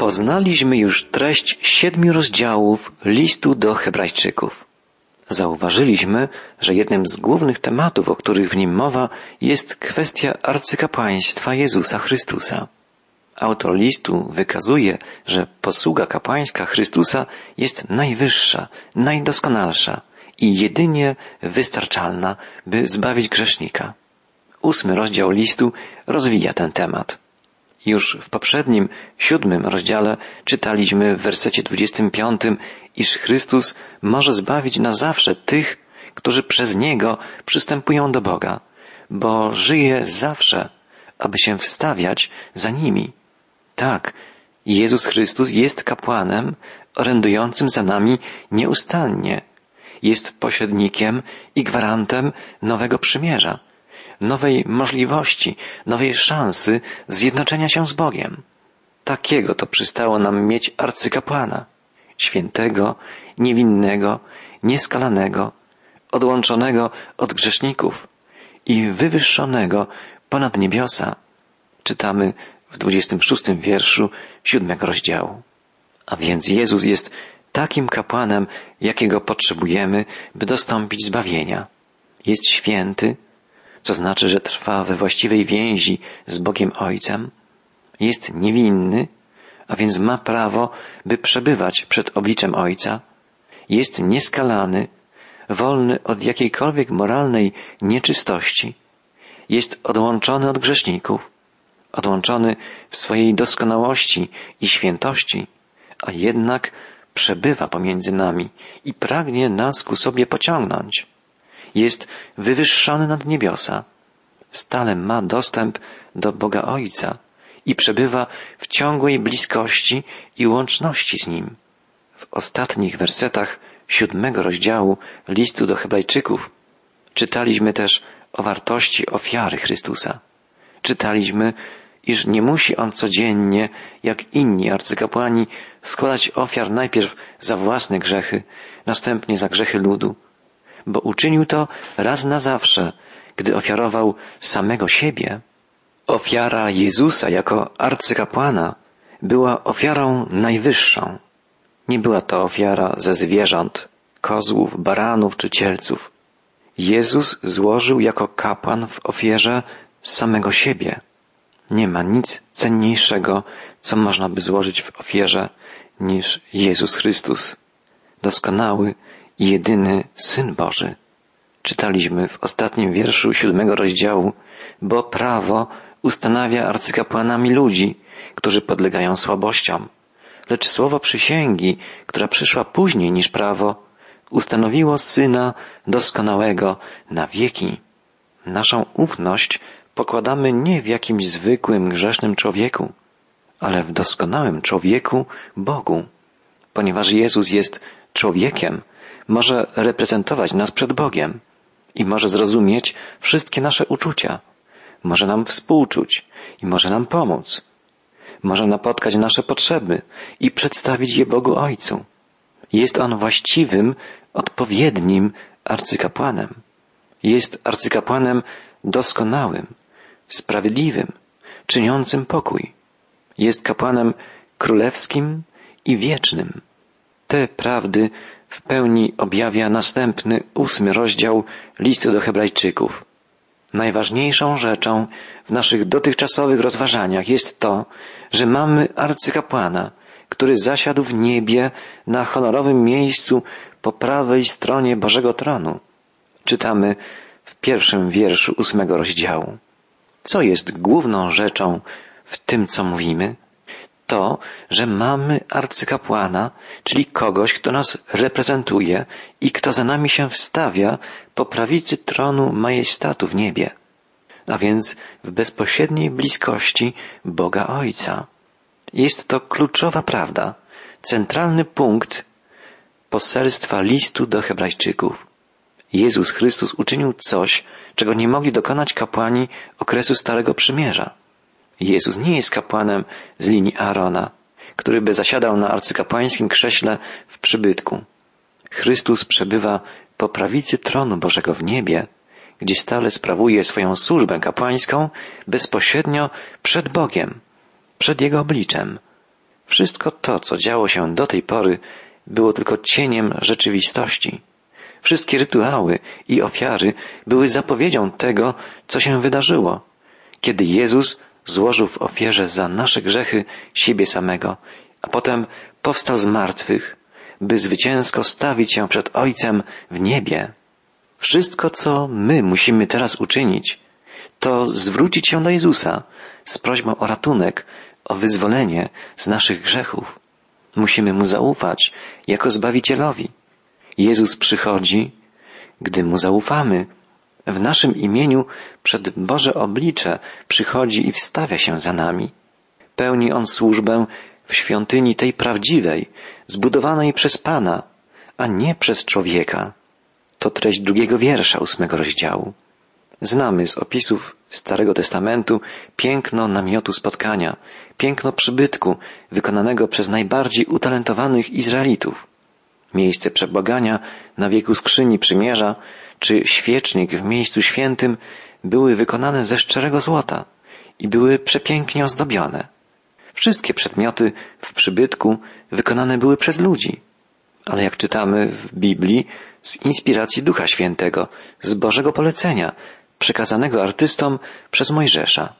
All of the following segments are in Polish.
Poznaliśmy już treść siedmiu rozdziałów listu do Hebrajczyków. Zauważyliśmy, że jednym z głównych tematów, o których w nim mowa, jest kwestia arcykapłaństwa Jezusa Chrystusa. Autor listu wykazuje, że posługa kapłańska Chrystusa jest najwyższa, najdoskonalsza i jedynie wystarczalna, by zbawić grzesznika. Ósmy rozdział listu rozwija ten temat. Już w poprzednim, siódmym rozdziale czytaliśmy w wersecie 25, iż Chrystus może zbawić na zawsze tych, którzy przez Niego przystępują do Boga, bo żyje zawsze, aby się wstawiać za nimi. Tak, Jezus Chrystus jest kapłanem orędującym za nami nieustannie. Jest pośrednikiem i gwarantem nowego przymierza nowej możliwości, nowej szansy zjednoczenia się z Bogiem. Takiego to przystało nam mieć arcykapłana, świętego, niewinnego, nieskalanego, odłączonego od grzeszników i wywyższonego ponad niebiosa. Czytamy w 26 wierszu siódmego rozdziału. A więc Jezus jest takim kapłanem, jakiego potrzebujemy, by dostąpić zbawienia. Jest święty, co znaczy, że trwa we właściwej więzi z Bogiem Ojcem, jest niewinny, a więc ma prawo, by przebywać przed obliczem Ojca, jest nieskalany, wolny od jakiejkolwiek moralnej nieczystości, jest odłączony od grzeszników, odłączony w swojej doskonałości i świętości, a jednak przebywa pomiędzy nami i pragnie nas ku sobie pociągnąć jest wywyższony nad niebiosa, stale ma dostęp do Boga Ojca i przebywa w ciągłej bliskości i łączności z Nim. W ostatnich wersetach siódmego rozdziału listu do Hebrajczyków czytaliśmy też o wartości ofiary Chrystusa. Czytaliśmy, iż nie musi on codziennie, jak inni arcykapłani, składać ofiar najpierw za własne grzechy, następnie za grzechy ludu, bo uczynił to raz na zawsze, gdy ofiarował samego siebie. Ofiara Jezusa jako arcykapłana była ofiarą najwyższą. Nie była to ofiara ze zwierząt, kozłów, baranów czy cielców. Jezus złożył jako kapłan w ofierze samego siebie. Nie ma nic cenniejszego, co można by złożyć w ofierze, niż Jezus Chrystus, doskonały, jedyny Syn Boży. Czytaliśmy w ostatnim wierszu siódmego rozdziału, bo prawo ustanawia arcykapłanami ludzi, którzy podlegają słabościom. Lecz słowo przysięgi, która przyszła później niż prawo, ustanowiło Syna doskonałego na wieki. Naszą ufność pokładamy nie w jakimś zwykłym, grzesznym człowieku, ale w doskonałym człowieku Bogu. Ponieważ Jezus jest człowiekiem, może reprezentować nas przed Bogiem i może zrozumieć wszystkie nasze uczucia, może nam współczuć i może nam pomóc, może napotkać nasze potrzeby i przedstawić je Bogu Ojcu. Jest On właściwym, odpowiednim arcykapłanem. Jest arcykapłanem doskonałym, sprawiedliwym, czyniącym pokój. Jest kapłanem królewskim i wiecznym. Te prawdy w pełni objawia następny ósmy rozdział listu do Hebrajczyków. Najważniejszą rzeczą w naszych dotychczasowych rozważaniach jest to, że mamy arcykapłana, który zasiadł w niebie na honorowym miejscu po prawej stronie Bożego Tronu. Czytamy w pierwszym wierszu ósmego rozdziału. Co jest główną rzeczą w tym, co mówimy? To, że mamy arcykapłana, czyli kogoś, kto nas reprezentuje i kto za nami się wstawia po prawicy tronu majestatu w niebie, a więc w bezpośredniej bliskości Boga Ojca. Jest to kluczowa prawda, centralny punkt poselstwa listu do Hebrajczyków. Jezus Chrystus uczynił coś, czego nie mogli dokonać kapłani okresu Starego Przymierza. Jezus nie jest kapłanem z linii Aarona, który by zasiadał na arcykapłańskim krześle w przybytku. Chrystus przebywa po prawicy tronu Bożego w niebie, gdzie stale sprawuje swoją służbę kapłańską bezpośrednio przed Bogiem, przed Jego obliczem. Wszystko to, co działo się do tej pory, było tylko cieniem rzeczywistości. Wszystkie rytuały i ofiary były zapowiedzią tego, co się wydarzyło, kiedy Jezus złożył w ofierze za nasze grzechy siebie samego, a potem powstał z martwych, by zwycięsko stawić się przed Ojcem w niebie. Wszystko, co my musimy teraz uczynić, to zwrócić się do Jezusa z prośbą o ratunek, o wyzwolenie z naszych grzechów. Musimy Mu zaufać jako Zbawicielowi. Jezus przychodzi, gdy Mu zaufamy. W naszym imieniu przed Boże oblicze przychodzi i wstawia się za nami. Pełni On służbę w świątyni tej prawdziwej, zbudowanej przez Pana, a nie przez człowieka. To treść drugiego wiersza ósmego rozdziału. Znamy z opisów Starego Testamentu piękno namiotu spotkania, piękno przybytku wykonanego przez najbardziej utalentowanych Izraelitów. Miejsce przebłagania na wieku skrzyni przymierza, czy świecznik w miejscu świętym były wykonane ze szczerego złota i były przepięknie ozdobione. Wszystkie przedmioty w przybytku wykonane były przez ludzi. Ale jak czytamy w Biblii, z inspiracji Ducha Świętego, z Bożego polecenia, przekazanego artystom przez Mojżesza.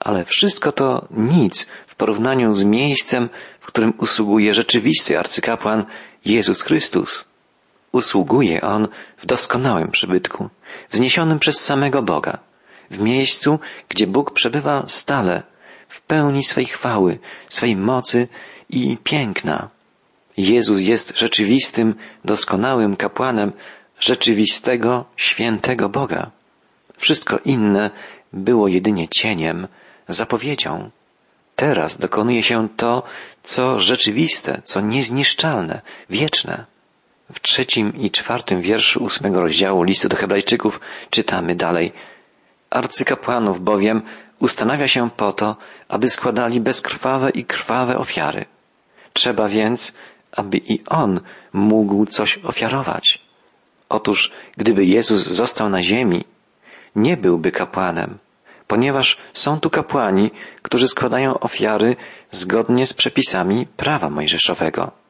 Ale wszystko to nic w porównaniu z miejscem, w którym usługuje rzeczywisty arcykapłan Jezus Chrystus. Usługuje On w doskonałym przybytku, wzniesionym przez samego Boga, w miejscu, gdzie Bóg przebywa stale, w pełni swej chwały, swej mocy i piękna. Jezus jest rzeczywistym, doskonałym kapłanem rzeczywistego, świętego Boga. Wszystko inne było jedynie cieniem, zapowiedzią. Teraz dokonuje się to, co rzeczywiste, co niezniszczalne, wieczne. W trzecim i czwartym wierszu ósmego rozdziału listu do Hebrajczyków czytamy dalej. Arcykapłanów bowiem ustanawia się po to, aby składali bezkrwawe i krwawe ofiary. Trzeba więc, aby i on mógł coś ofiarować. Otóż, gdyby Jezus został na ziemi, nie byłby kapłanem, ponieważ są tu kapłani, którzy składają ofiary zgodnie z przepisami prawa mojżeszowego.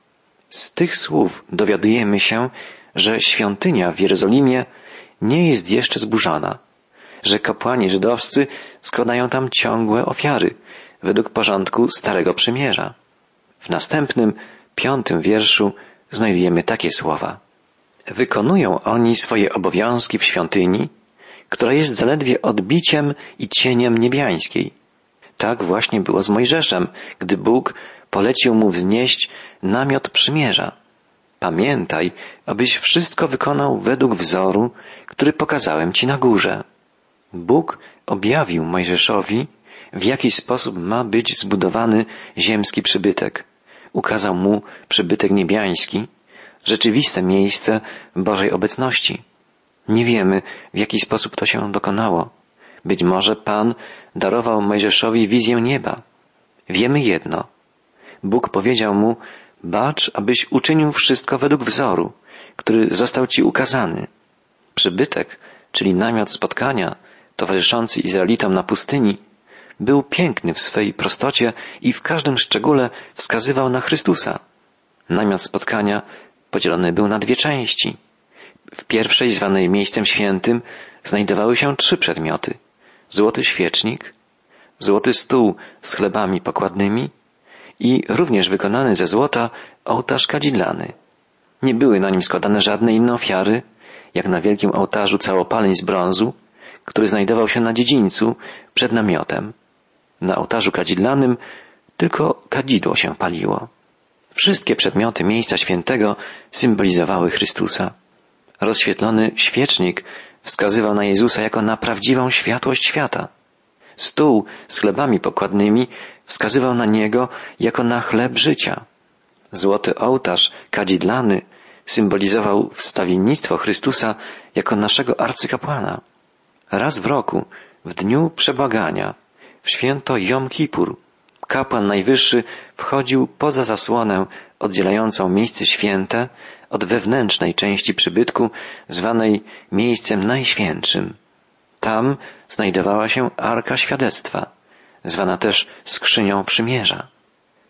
Z tych słów dowiadujemy się, że świątynia w Jerozolimie nie jest jeszcze zburzona, że kapłani żydowscy składają tam ciągłe ofiary według porządku Starego Przymierza. W następnym, piątym wierszu znajdujemy takie słowa. Wykonują oni swoje obowiązki w świątyni, która jest zaledwie odbiciem i cieniem niebiańskiej. Tak właśnie było z Mojżeszem, gdy Bóg polecił mu wznieść namiot przymierza. Pamiętaj, abyś wszystko wykonał według wzoru, który pokazałem ci na górze. Bóg objawił Mojżeszowi, w jaki sposób ma być zbudowany ziemski przybytek. Ukazał mu przybytek niebiański, rzeczywiste miejsce Bożej obecności. Nie wiemy, w jaki sposób to się dokonało. Być może Pan darował Mojżeszowi wizję nieba. Wiemy jedno. Bóg powiedział mu, bacz, abyś uczynił wszystko według wzoru, który został ci ukazany. Przybytek, czyli namiot spotkania, towarzyszący Izraelitom na pustyni, był piękny w swej prostocie i w każdym szczególe wskazywał na Chrystusa. Namiot spotkania podzielony był na dwie części. W pierwszej, zwanej miejscem świętym, znajdowały się trzy przedmioty. Złoty świecznik, złoty stół z chlebami pokładnymi i również wykonany ze złota ołtarz kadzidlany. Nie były na nim składane żadne inne ofiary, jak na wielkim ołtarzu całopaleń z brązu, który znajdował się na dziedzińcu przed namiotem. Na ołtarzu kadzidlanym tylko kadzidło się paliło. Wszystkie przedmioty miejsca świętego symbolizowały Chrystusa. Rozświetlony świecznik wskazywał na Jezusa jako na prawdziwą światłość świata. Stół z chlebami pokładnymi wskazywał na Niego jako na chleb życia. Złoty ołtarz kadzidlany symbolizował wstawiennictwo Chrystusa jako naszego arcykapłana. Raz w roku, w dniu przebłagania, w święto Jom Kippur, kapłan najwyższy wchodził poza zasłonę oddzielającą miejsce święte od wewnętrznej części przybytku, zwanej miejscem najświętszym. Tam znajdowała się Arka Świadectwa, zwana też skrzynią przymierza.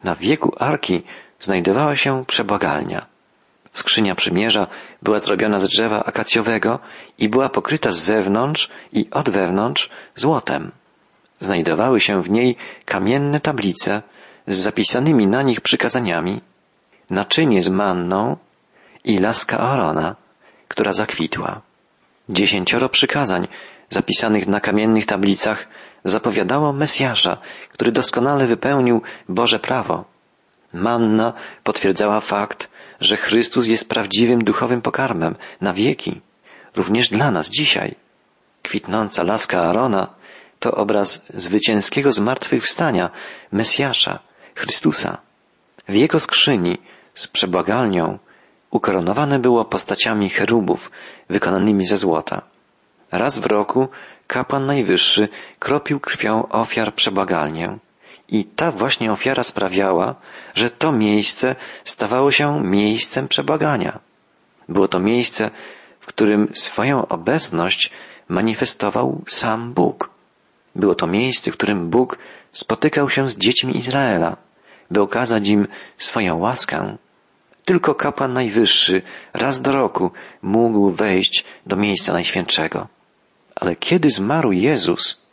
Na wieku arki znajdowała się przebłagalnia. Skrzynia przymierza była zrobiona z drzewa akacjowego i była pokryta z zewnątrz i od wewnątrz złotem. Znajdowały się w niej kamienne tablice z zapisanymi na nich przykazaniami, naczynie z manną i laska Aarona, która zakwitła. Dziesięcioro przykazań zapisanych na kamiennych tablicach zapowiadało Mesjasza, który doskonale wypełnił Boże prawo. Manna potwierdzała fakt, że Chrystus jest prawdziwym duchowym pokarmem na wieki, również dla nas dzisiaj. Kwitnąca laska Arona to obraz zwycięskiego zmartwychwstania Mesjasza, Chrystusa. W jego skrzyni z przebłagalnią ukoronowane było postaciami cherubów wykonanymi ze złota. Raz w roku kapłan najwyższy kropił krwią ofiar przebłagalnię. I ta właśnie ofiara sprawiała, że to miejsce stawało się miejscem przebłagania. Było to miejsce, w którym swoją obecność manifestował sam Bóg. Było to miejsce, w którym Bóg spotykał się z dziećmi Izraela, by okazać im swoją łaskę. Tylko kapłan najwyższy raz do roku mógł wejść do miejsca najświętszego. Ale kiedy zmarł Jezus,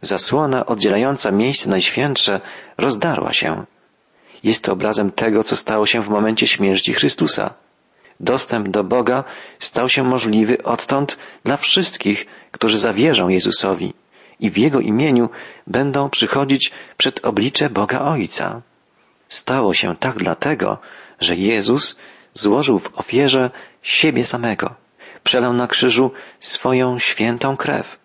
zasłona oddzielająca miejsce najświętsze rozdarła się. Jest to obrazem tego, co stało się w momencie śmierci Chrystusa. Dostęp do Boga stał się możliwy odtąd dla wszystkich, którzy zawierzą Jezusowi i w Jego imieniu będą przychodzić przed oblicze Boga Ojca. Stało się tak dlatego, że Jezus złożył w ofierze siebie samego, przelał na krzyżu swoją świętą krew,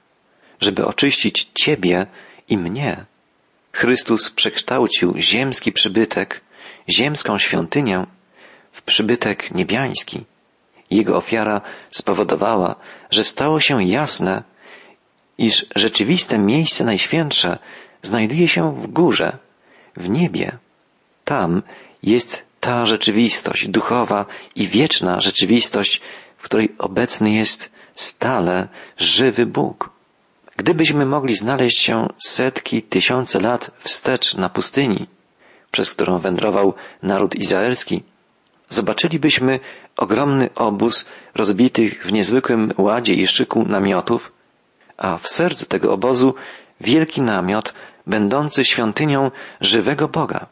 żeby oczyścić Ciebie i mnie. Chrystus przekształcił ziemski przybytek, ziemską świątynię w przybytek niebiański. Jego ofiara spowodowała, że stało się jasne, iż rzeczywiste miejsce najświętsze znajduje się w górze, w niebie. Tam jest ta rzeczywistość duchowa i wieczna rzeczywistość, w której obecny jest stale żywy Bóg. Gdybyśmy mogli znaleźć się setki, tysiące lat wstecz na pustyni, przez którą wędrował naród izraelski, zobaczylibyśmy ogromny obóz rozbitych w niezwykłym ładzie i szyku namiotów, a w sercu tego obozu wielki namiot będący świątynią żywego Boga.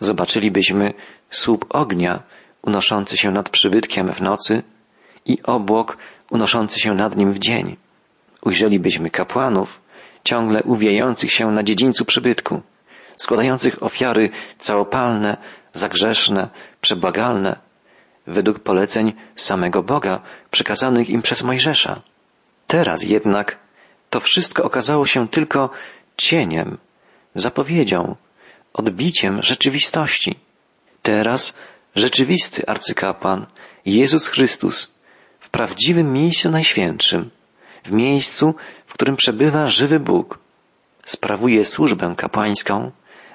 Zobaczylibyśmy słup ognia unoszący się nad przybytkiem w nocy i obłok unoszący się nad nim w dzień. Ujrzelibyśmy kapłanów ciągle uwijających się na dziedzińcu przybytku, składających ofiary całopalne, zagrzeszne, przebłagalne, według poleceń samego Boga przekazanych im przez Mojżesza. Teraz jednak to wszystko okazało się tylko cieniem, zapowiedzią, odbiciem rzeczywistości. Teraz rzeczywisty arcykapłan, Jezus Chrystus, prawdziwym miejscu najświętszym, w miejscu, w którym przebywa żywy Bóg, sprawuje służbę kapłańską,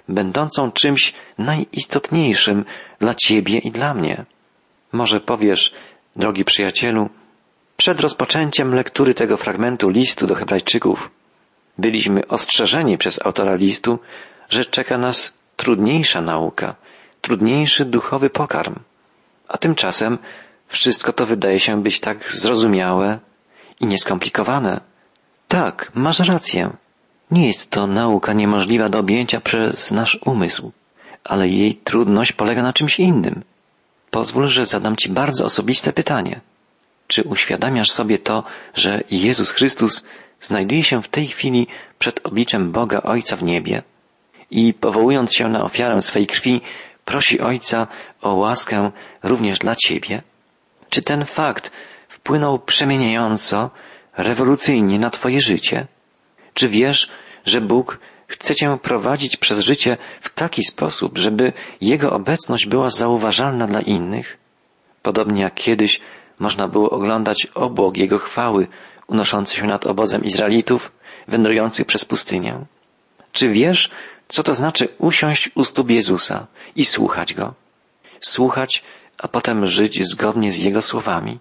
będącą czymś najistotniejszym dla Ciebie i dla mnie. Może powiesz, drogi przyjacielu, przed rozpoczęciem lektury tego fragmentu listu do Hebrajczyków byliśmy ostrzeżeni przez autora listu, że czeka nas trudniejsza nauka, trudniejszy duchowy pokarm. A tymczasem wszystko to wydaje się być tak zrozumiałe i nieskomplikowane. Tak, masz rację. Nie jest to nauka niemożliwa do objęcia przez nasz umysł, ale jej trudność polega na czymś innym. Pozwól, że zadam Ci bardzo osobiste pytanie. Czy uświadamiasz sobie to, że Jezus Chrystus znajduje się w tej chwili przed obliczem Boga Ojca w niebie i powołując się na ofiarę swej krwi, prosi Ojca o łaskę również dla Ciebie? Czy ten fakt wpłynął przemieniająco, rewolucyjnie na Twoje życie? Czy wiesz, że Bóg chce Cię prowadzić przez życie w taki sposób, żeby Jego obecność była zauważalna dla innych? Podobnie jak kiedyś można było oglądać obłok Jego chwały unoszący się nad obozem Izraelitów, wędrujących przez pustynię. Czy wiesz, co to znaczy usiąść u stóp Jezusa i słuchać Go? Słuchać, a potem żyć zgodnie z Jego słowami.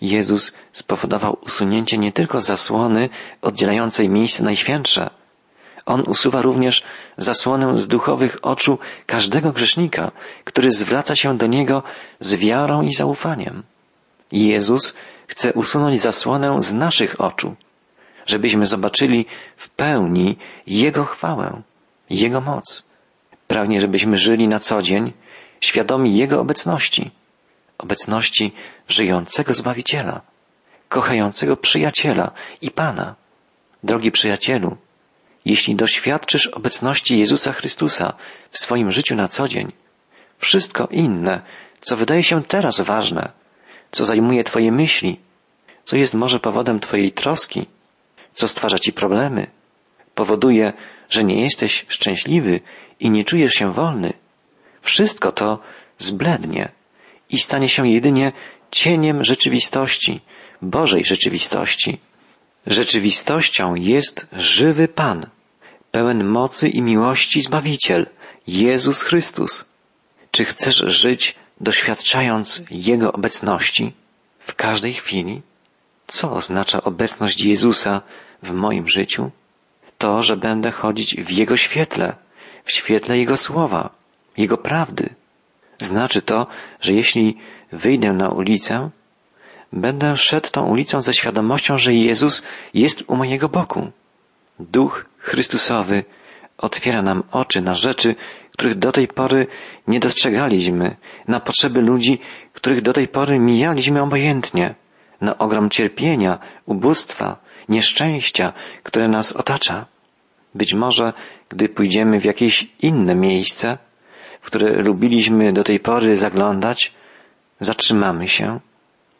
Jezus spowodował usunięcie nie tylko zasłony oddzielającej miejsce najświętsze On usuwa również zasłonę z duchowych oczu każdego grzesznika, który zwraca się do Niego z wiarą i zaufaniem. Jezus chce usunąć zasłonę z naszych oczu, żebyśmy zobaczyli w pełni Jego chwałę, Jego moc. Pragnie, żebyśmy żyli na co dzień, świadomi Jego obecności, obecności żyjącego Zbawiciela, kochającego przyjaciela i Pana. Drogi przyjacielu, jeśli doświadczysz obecności Jezusa Chrystusa w swoim życiu na co dzień, wszystko inne, co wydaje się teraz ważne, co zajmuje Twoje myśli, co jest może powodem Twojej troski, co stwarza Ci problemy, powoduje, że nie jesteś szczęśliwy i nie czujesz się wolny, wszystko to zblednie i stanie się jedynie cieniem rzeczywistości, Bożej rzeczywistości. Rzeczywistością jest żywy Pan, pełen mocy i miłości Zbawiciel, Jezus Chrystus. Czy chcesz żyć doświadczając Jego obecności w każdej chwili? Co oznacza obecność Jezusa w moim życiu? To, że będę chodzić w Jego świetle, w świetle Jego słowa, Jego prawdy. Znaczy to, że jeśli wyjdę na ulicę, będę szedł tą ulicą ze świadomością, że Jezus jest u mojego boku. Duch Chrystusowy otwiera nam oczy na rzeczy, których do tej pory nie dostrzegaliśmy, na potrzeby ludzi, których do tej pory mijaliśmy obojętnie, na ogrom cierpienia, ubóstwa, nieszczęścia, które nas otacza. Być może, gdy pójdziemy w jakieś inne miejsce, w które lubiliśmy do tej pory zaglądać, zatrzymamy się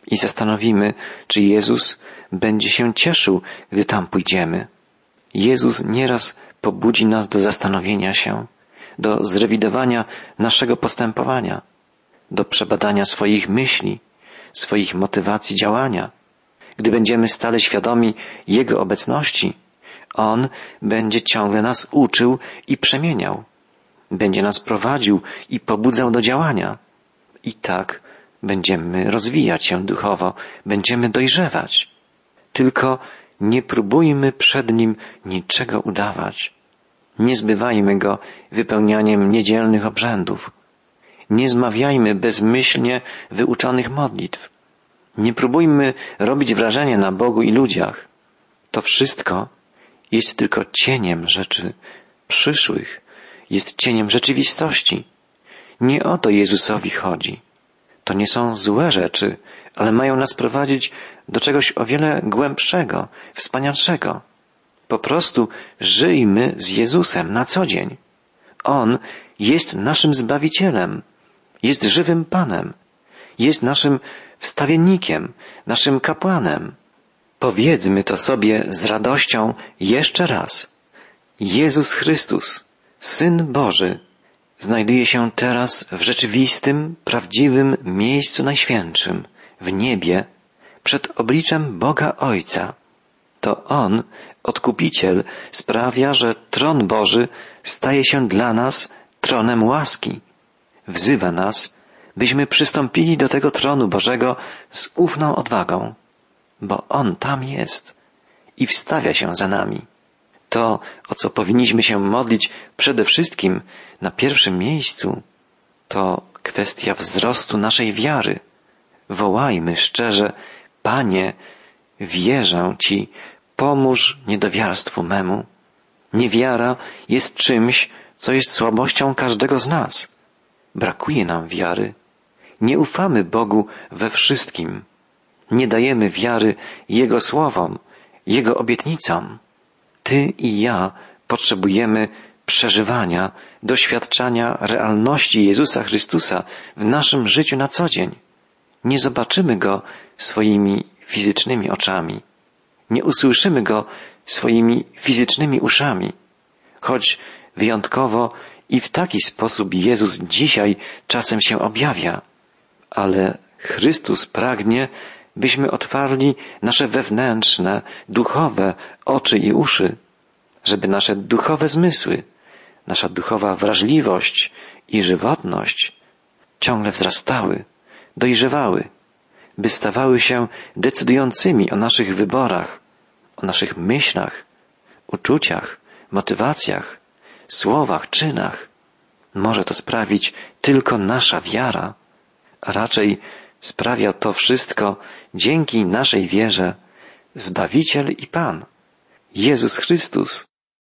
i zastanowimy, czy Jezus będzie się cieszył, gdy tam pójdziemy. Jezus nieraz pobudzi nas do zastanowienia się, do zrewidowania naszego postępowania, do przebadania swoich myśli, swoich motywacji działania. Gdy będziemy stale świadomi Jego obecności, On będzie ciągle nas uczył i przemieniał. Będzie nas prowadził i pobudzał do działania. I tak będziemy rozwijać się duchowo, będziemy dojrzewać. Tylko nie próbujmy przed Nim niczego udawać. Nie zbywajmy Go wypełnianiem niedzielnych obrzędów. Nie zmawiajmy bezmyślnie wyuczonych modlitw. Nie próbujmy robić wrażenia na Bogu i ludziach. To wszystko jest tylko cieniem rzeczy przyszłych, jest cieniem rzeczywistości. Nie o to Jezusowi chodzi. To nie są złe rzeczy, ale mają nas prowadzić do czegoś o wiele głębszego, wspanialszego. Po prostu żyjmy z Jezusem na co dzień. On jest naszym Zbawicielem, jest żywym Panem, jest naszym wstawiennikiem, naszym kapłanem. Powiedzmy to sobie z radością jeszcze raz. Jezus Chrystus, Syn Boży, znajduje się teraz w rzeczywistym, prawdziwym miejscu najświętszym, w niebie, przed obliczem Boga Ojca. To On, Odkupiciel, sprawia, że tron Boży staje się dla nas tronem łaski. Wzywa nas, byśmy przystąpili do tego tronu Bożego z ufną odwagą, bo On tam jest i wstawia się za nami. To, o co powinniśmy się modlić przede wszystkim na pierwszym miejscu, to kwestia wzrostu naszej wiary. Wołajmy szczerze, Panie, wierzę Ci, pomóż niedowiarstwu memu. Niewiara jest czymś, co jest słabością każdego z nas. Brakuje nam wiary. Nie ufamy Bogu we wszystkim. Nie dajemy wiary Jego słowom, Jego obietnicom. Ty i ja potrzebujemy przeżywania, doświadczania realności Jezusa Chrystusa w naszym życiu na co dzień. Nie zobaczymy Go swoimi fizycznymi oczami. Nie usłyszymy Go swoimi fizycznymi uszami. Choć wyjątkowo i w taki sposób Jezus dzisiaj czasem się objawia. Ale Chrystus pragnie, byśmy otwarli nasze wewnętrzne, duchowe oczy i uszy, żeby nasze duchowe zmysły, nasza duchowa wrażliwość i żywotność ciągle wzrastały, dojrzewały, by stawały się decydującymi o naszych wyborach, o naszych myślach, uczuciach, motywacjach, słowach, czynach. Może to sprawić tylko nasza wiara, a raczej sprawia to wszystko dzięki naszej wierze Zbawiciel i Pan, Jezus Chrystus,